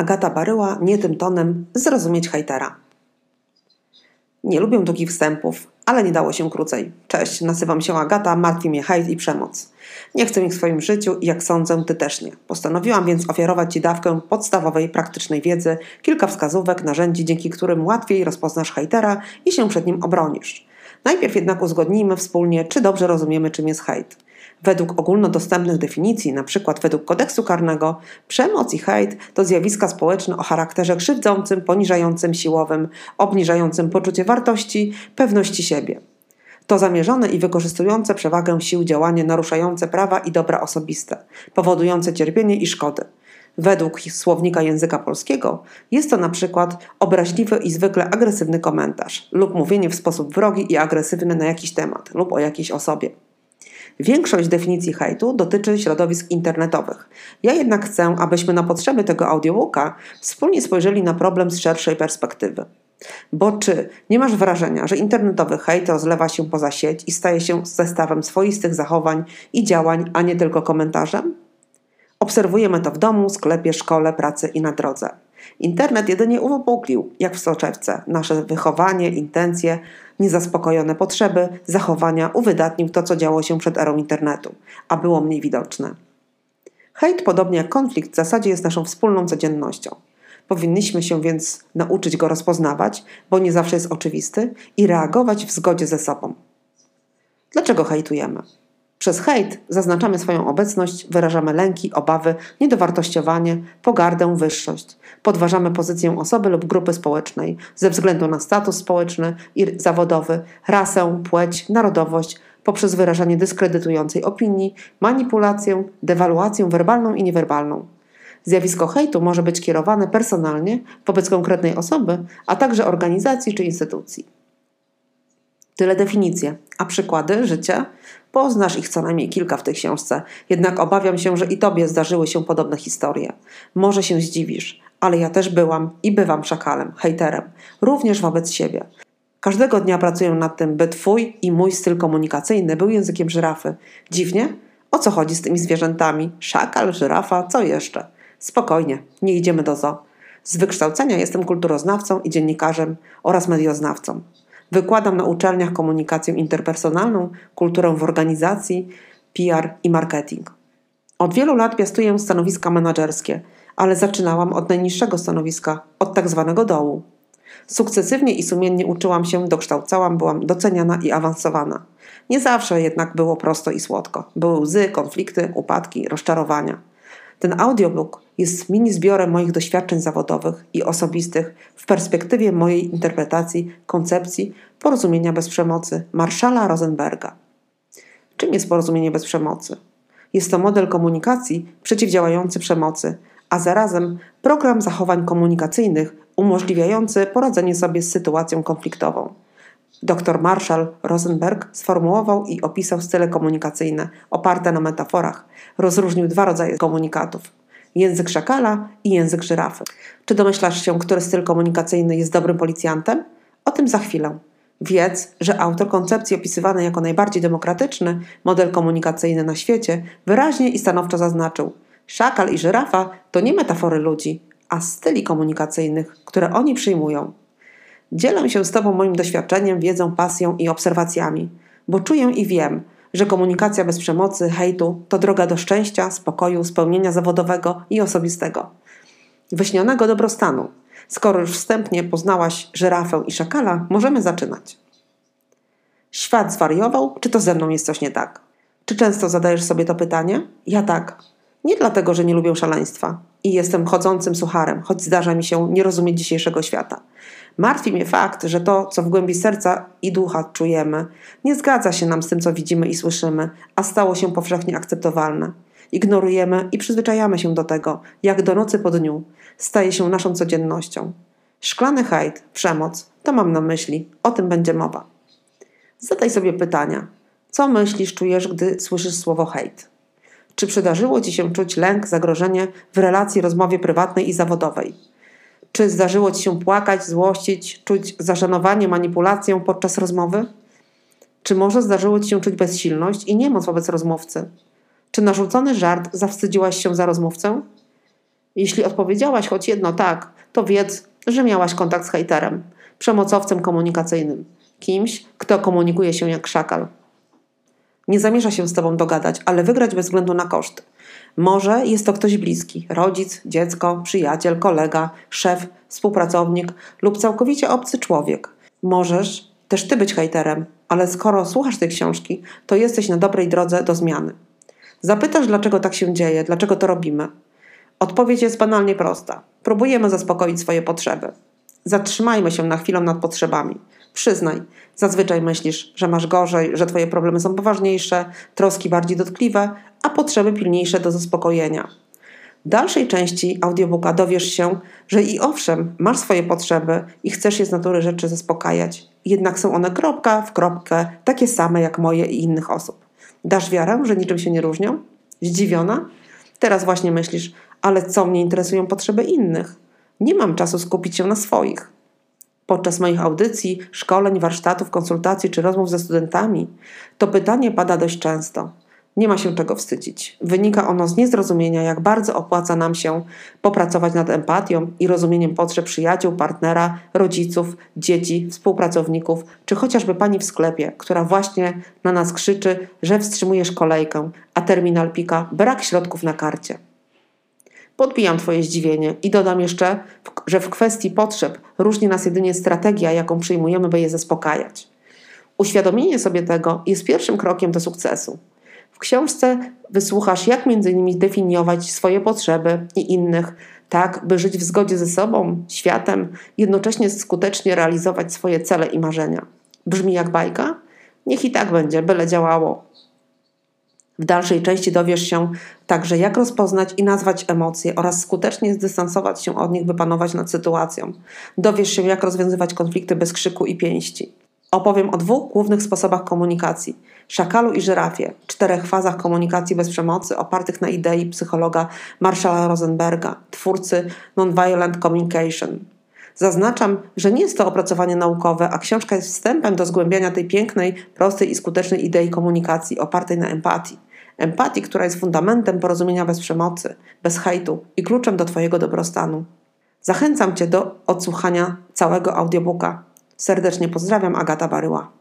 Agata Baryła nie tym tonem zrozumieć hejtera. Nie lubię długich wstępów, ale nie dało się krócej. Cześć, nazywam się Agata, martwi mnie hejt i przemoc. Nie chcę ich w swoim życiu i jak sądzę, ty też nie. Postanowiłam więc ofiarować ci dawkę podstawowej, praktycznej wiedzy, kilka wskazówek, narzędzi, dzięki którym łatwiej rozpoznasz hejtera i się przed nim obronisz. Najpierw jednak uzgodnijmy wspólnie, czy dobrze rozumiemy, czym jest hejt. Według ogólnodostępnych definicji, np. według kodeksu karnego, przemoc i hejt to zjawiska społeczne o charakterze krzywdzącym, poniżającym, siłowym, obniżającym poczucie wartości, pewności siebie. To zamierzone i wykorzystujące przewagę sił działanie naruszające prawa i dobra osobiste, powodujące cierpienie i szkody. Według słownika języka polskiego jest to na przykład obraźliwy i zwykle agresywny komentarz lub mówienie w sposób wrogi i agresywny na jakiś temat lub o jakiejś osobie. Większość definicji hejtu dotyczy środowisk internetowych. Ja jednak chcę, abyśmy na potrzeby tego audiobooka wspólnie spojrzeli na problem z szerszej perspektywy. Bo czy nie masz wrażenia, że internetowy hejt rozlewa się poza sieć i staje się zestawem swoistych zachowań i działań, a nie tylko komentarzem? Obserwujemy to w domu, sklepie, szkole, pracy i na drodze. Internet jedynie uwypuklił, jak w soczewce, nasze wychowanie, intencje, niezaspokojone potrzeby, zachowania, uwydatnił to, co działo się przed erą internetu, a było mniej widoczne. Hejt, podobnie jak konflikt, w zasadzie jest naszą wspólną codziennością. Powinniśmy się więc nauczyć go rozpoznawać, bo nie zawsze jest oczywisty, i reagować w zgodzie ze sobą. Dlaczego hejtujemy? Przez hejt zaznaczamy swoją obecność, wyrażamy lęki, obawy, niedowartościowanie, pogardę, wyższość. Podważamy pozycję osoby lub grupy społecznej ze względu na status społeczny i zawodowy, rasę, płeć, narodowość, poprzez wyrażanie dyskredytującej opinii, manipulację, dewaluację werbalną i niewerbalną. Zjawisko hejtu może być kierowane personalnie wobec konkretnej osoby, a także organizacji czy instytucji. Tyle definicje, a przykłady życia Poznasz ich co najmniej kilka w tej książce, jednak obawiam się, że i tobie zdarzyły się podobne historie. Może się zdziwisz, ale ja też byłam i bywam szakalem, hejterem, również wobec siebie. Każdego dnia pracuję nad tym, by twój i mój styl komunikacyjny był językiem żyrafy. Dziwnie? O co chodzi z tymi zwierzętami? Szakal, żyrafa, co jeszcze? Spokojnie, nie idziemy do zoo. Z wykształcenia jestem kulturoznawcą i dziennikarzem oraz medioznawcą. Wykładam na uczelniach komunikację interpersonalną, kulturę w organizacji, PR i marketing. Od wielu lat piastuję stanowiska menedżerskie, ale zaczynałam od najniższego stanowiska, od tak zwanego dołu. Sukcesywnie i sumiennie uczyłam się, dokształcałam, byłam doceniana i awansowana. Nie zawsze jednak było prosto i słodko. Były łzy, konflikty, upadki, rozczarowania. Ten audiobook jest mini zbiorem moich doświadczeń zawodowych i osobistych w perspektywie mojej interpretacji koncepcji porozumienia bez przemocy Marszala Rosenberga. Czym jest porozumienie bez przemocy? Jest to model komunikacji przeciwdziałający przemocy, a zarazem program zachowań komunikacyjnych umożliwiający poradzenie sobie z sytuacją konfliktową. Dr Marshall Rosenberg sformułował i opisał style komunikacyjne oparte na metaforach. Rozróżnił dwa rodzaje komunikatów: język szakala i język żyrafy. Czy domyślasz się, który styl komunikacyjny jest dobrym policjantem? O tym za chwilę. Wiedz, że autor koncepcji opisywany jako najbardziej demokratyczny model komunikacyjny na świecie wyraźnie i stanowczo zaznaczył: szakal i żyrafa to nie metafory ludzi, a styli komunikacyjnych, które oni przyjmują. Dzielę się z Tobą moim doświadczeniem, wiedzą, pasją i obserwacjami, bo czuję i wiem, że komunikacja bez przemocy, hejtu to droga do szczęścia, spokoju, spełnienia zawodowego i osobistego. Wyśnionego dobrostanu. Skoro już wstępnie poznałaś żyrafę i szakala, możemy zaczynać. Świat zwariował, czy to ze mną jest coś nie tak? Czy często zadajesz sobie to pytanie? Ja tak. Nie dlatego, że nie lubię szaleństwa i jestem chodzącym sucharem, choć zdarza mi się nie rozumieć dzisiejszego świata. Martwi mnie fakt, że to, co w głębi serca i ducha czujemy, nie zgadza się nam z tym, co widzimy i słyszymy, a stało się powszechnie akceptowalne. Ignorujemy i przyzwyczajamy się do tego, jak do nocy po dniu, staje się naszą codziennością. Szklany hejt, przemoc, to mam na myśli, o tym będzie mowa. Zadaj sobie pytania. Co myślisz, czujesz, gdy słyszysz słowo hejt? Czy przydarzyło ci się czuć lęk, zagrożenie w relacji, rozmowie prywatnej i zawodowej? Czy zdarzyło ci się płakać, złościć, czuć zażenowanie, manipulację podczas rozmowy? Czy może zdarzyło ci się czuć bezsilność i niemoc wobec rozmówcy? Czy narzucony żart zawstydziłaś się za rozmówcę? Jeśli odpowiedziałaś choć jedno tak, to wiedz, że miałaś kontakt z hejterem, przemocowcem komunikacyjnym, kimś, kto komunikuje się jak szakal. Nie zamierza się z tobą dogadać, ale wygrać bez względu na koszty. Może jest to ktoś bliski rodzic, dziecko, przyjaciel, kolega, szef, współpracownik lub całkowicie obcy człowiek. Możesz też ty być hejterem, ale skoro słuchasz tej książki, to jesteś na dobrej drodze do zmiany. Zapytasz, dlaczego tak się dzieje, dlaczego to robimy. Odpowiedź jest banalnie prosta. Próbujemy zaspokoić swoje potrzeby. Zatrzymajmy się na chwilę nad potrzebami. Przyznaj, zazwyczaj myślisz, że masz gorzej, że twoje problemy są poważniejsze, troski bardziej dotkliwe, a potrzeby pilniejsze do zaspokojenia. W dalszej części audiobooka dowiesz się, że i owszem, masz swoje potrzeby i chcesz je z natury rzeczy zaspokajać, jednak są one kropka w kropkę takie same jak moje i innych osób. Dasz wiarę, że niczym się nie różnią? Zdziwiona? Teraz właśnie myślisz, ale co mnie interesują potrzeby innych? Nie mam czasu skupić się na swoich. Podczas moich audycji, szkoleń, warsztatów, konsultacji czy rozmów ze studentami to pytanie pada dość często. Nie ma się czego wstydzić. Wynika ono z niezrozumienia, jak bardzo opłaca nam się popracować nad empatią i rozumieniem potrzeb przyjaciół, partnera, rodziców, dzieci, współpracowników, czy chociażby pani w sklepie, która właśnie na nas krzyczy, że wstrzymujesz kolejkę, a terminal pika brak środków na karcie. Podbijam Twoje zdziwienie i dodam jeszcze, że w kwestii potrzeb różni nas jedynie strategia, jaką przyjmujemy, by je zaspokajać. Uświadomienie sobie tego jest pierwszym krokiem do sukcesu. W książce wysłuchasz, jak między innymi definiować swoje potrzeby i innych, tak by żyć w zgodzie ze sobą, światem, jednocześnie skutecznie realizować swoje cele i marzenia. Brzmi jak bajka? Niech i tak będzie, byle działało. W dalszej części dowiesz się także, jak rozpoznać i nazwać emocje oraz skutecznie zdystansować się od nich, by panować nad sytuacją. Dowiesz się, jak rozwiązywać konflikty bez krzyku i pięści. Opowiem o dwóch głównych sposobach komunikacji: szakalu i żyrafie, czterech fazach komunikacji bez przemocy, opartych na idei psychologa Marshalla Rosenberga, twórcy Nonviolent Communication. Zaznaczam, że nie jest to opracowanie naukowe, a książka jest wstępem do zgłębiania tej pięknej, prostej i skutecznej idei komunikacji opartej na empatii. Empatii, która jest fundamentem porozumienia bez przemocy, bez hejtu i kluczem do Twojego dobrostanu. Zachęcam Cię do odsłuchania całego audiobooka. Serdecznie pozdrawiam, Agata Baryła.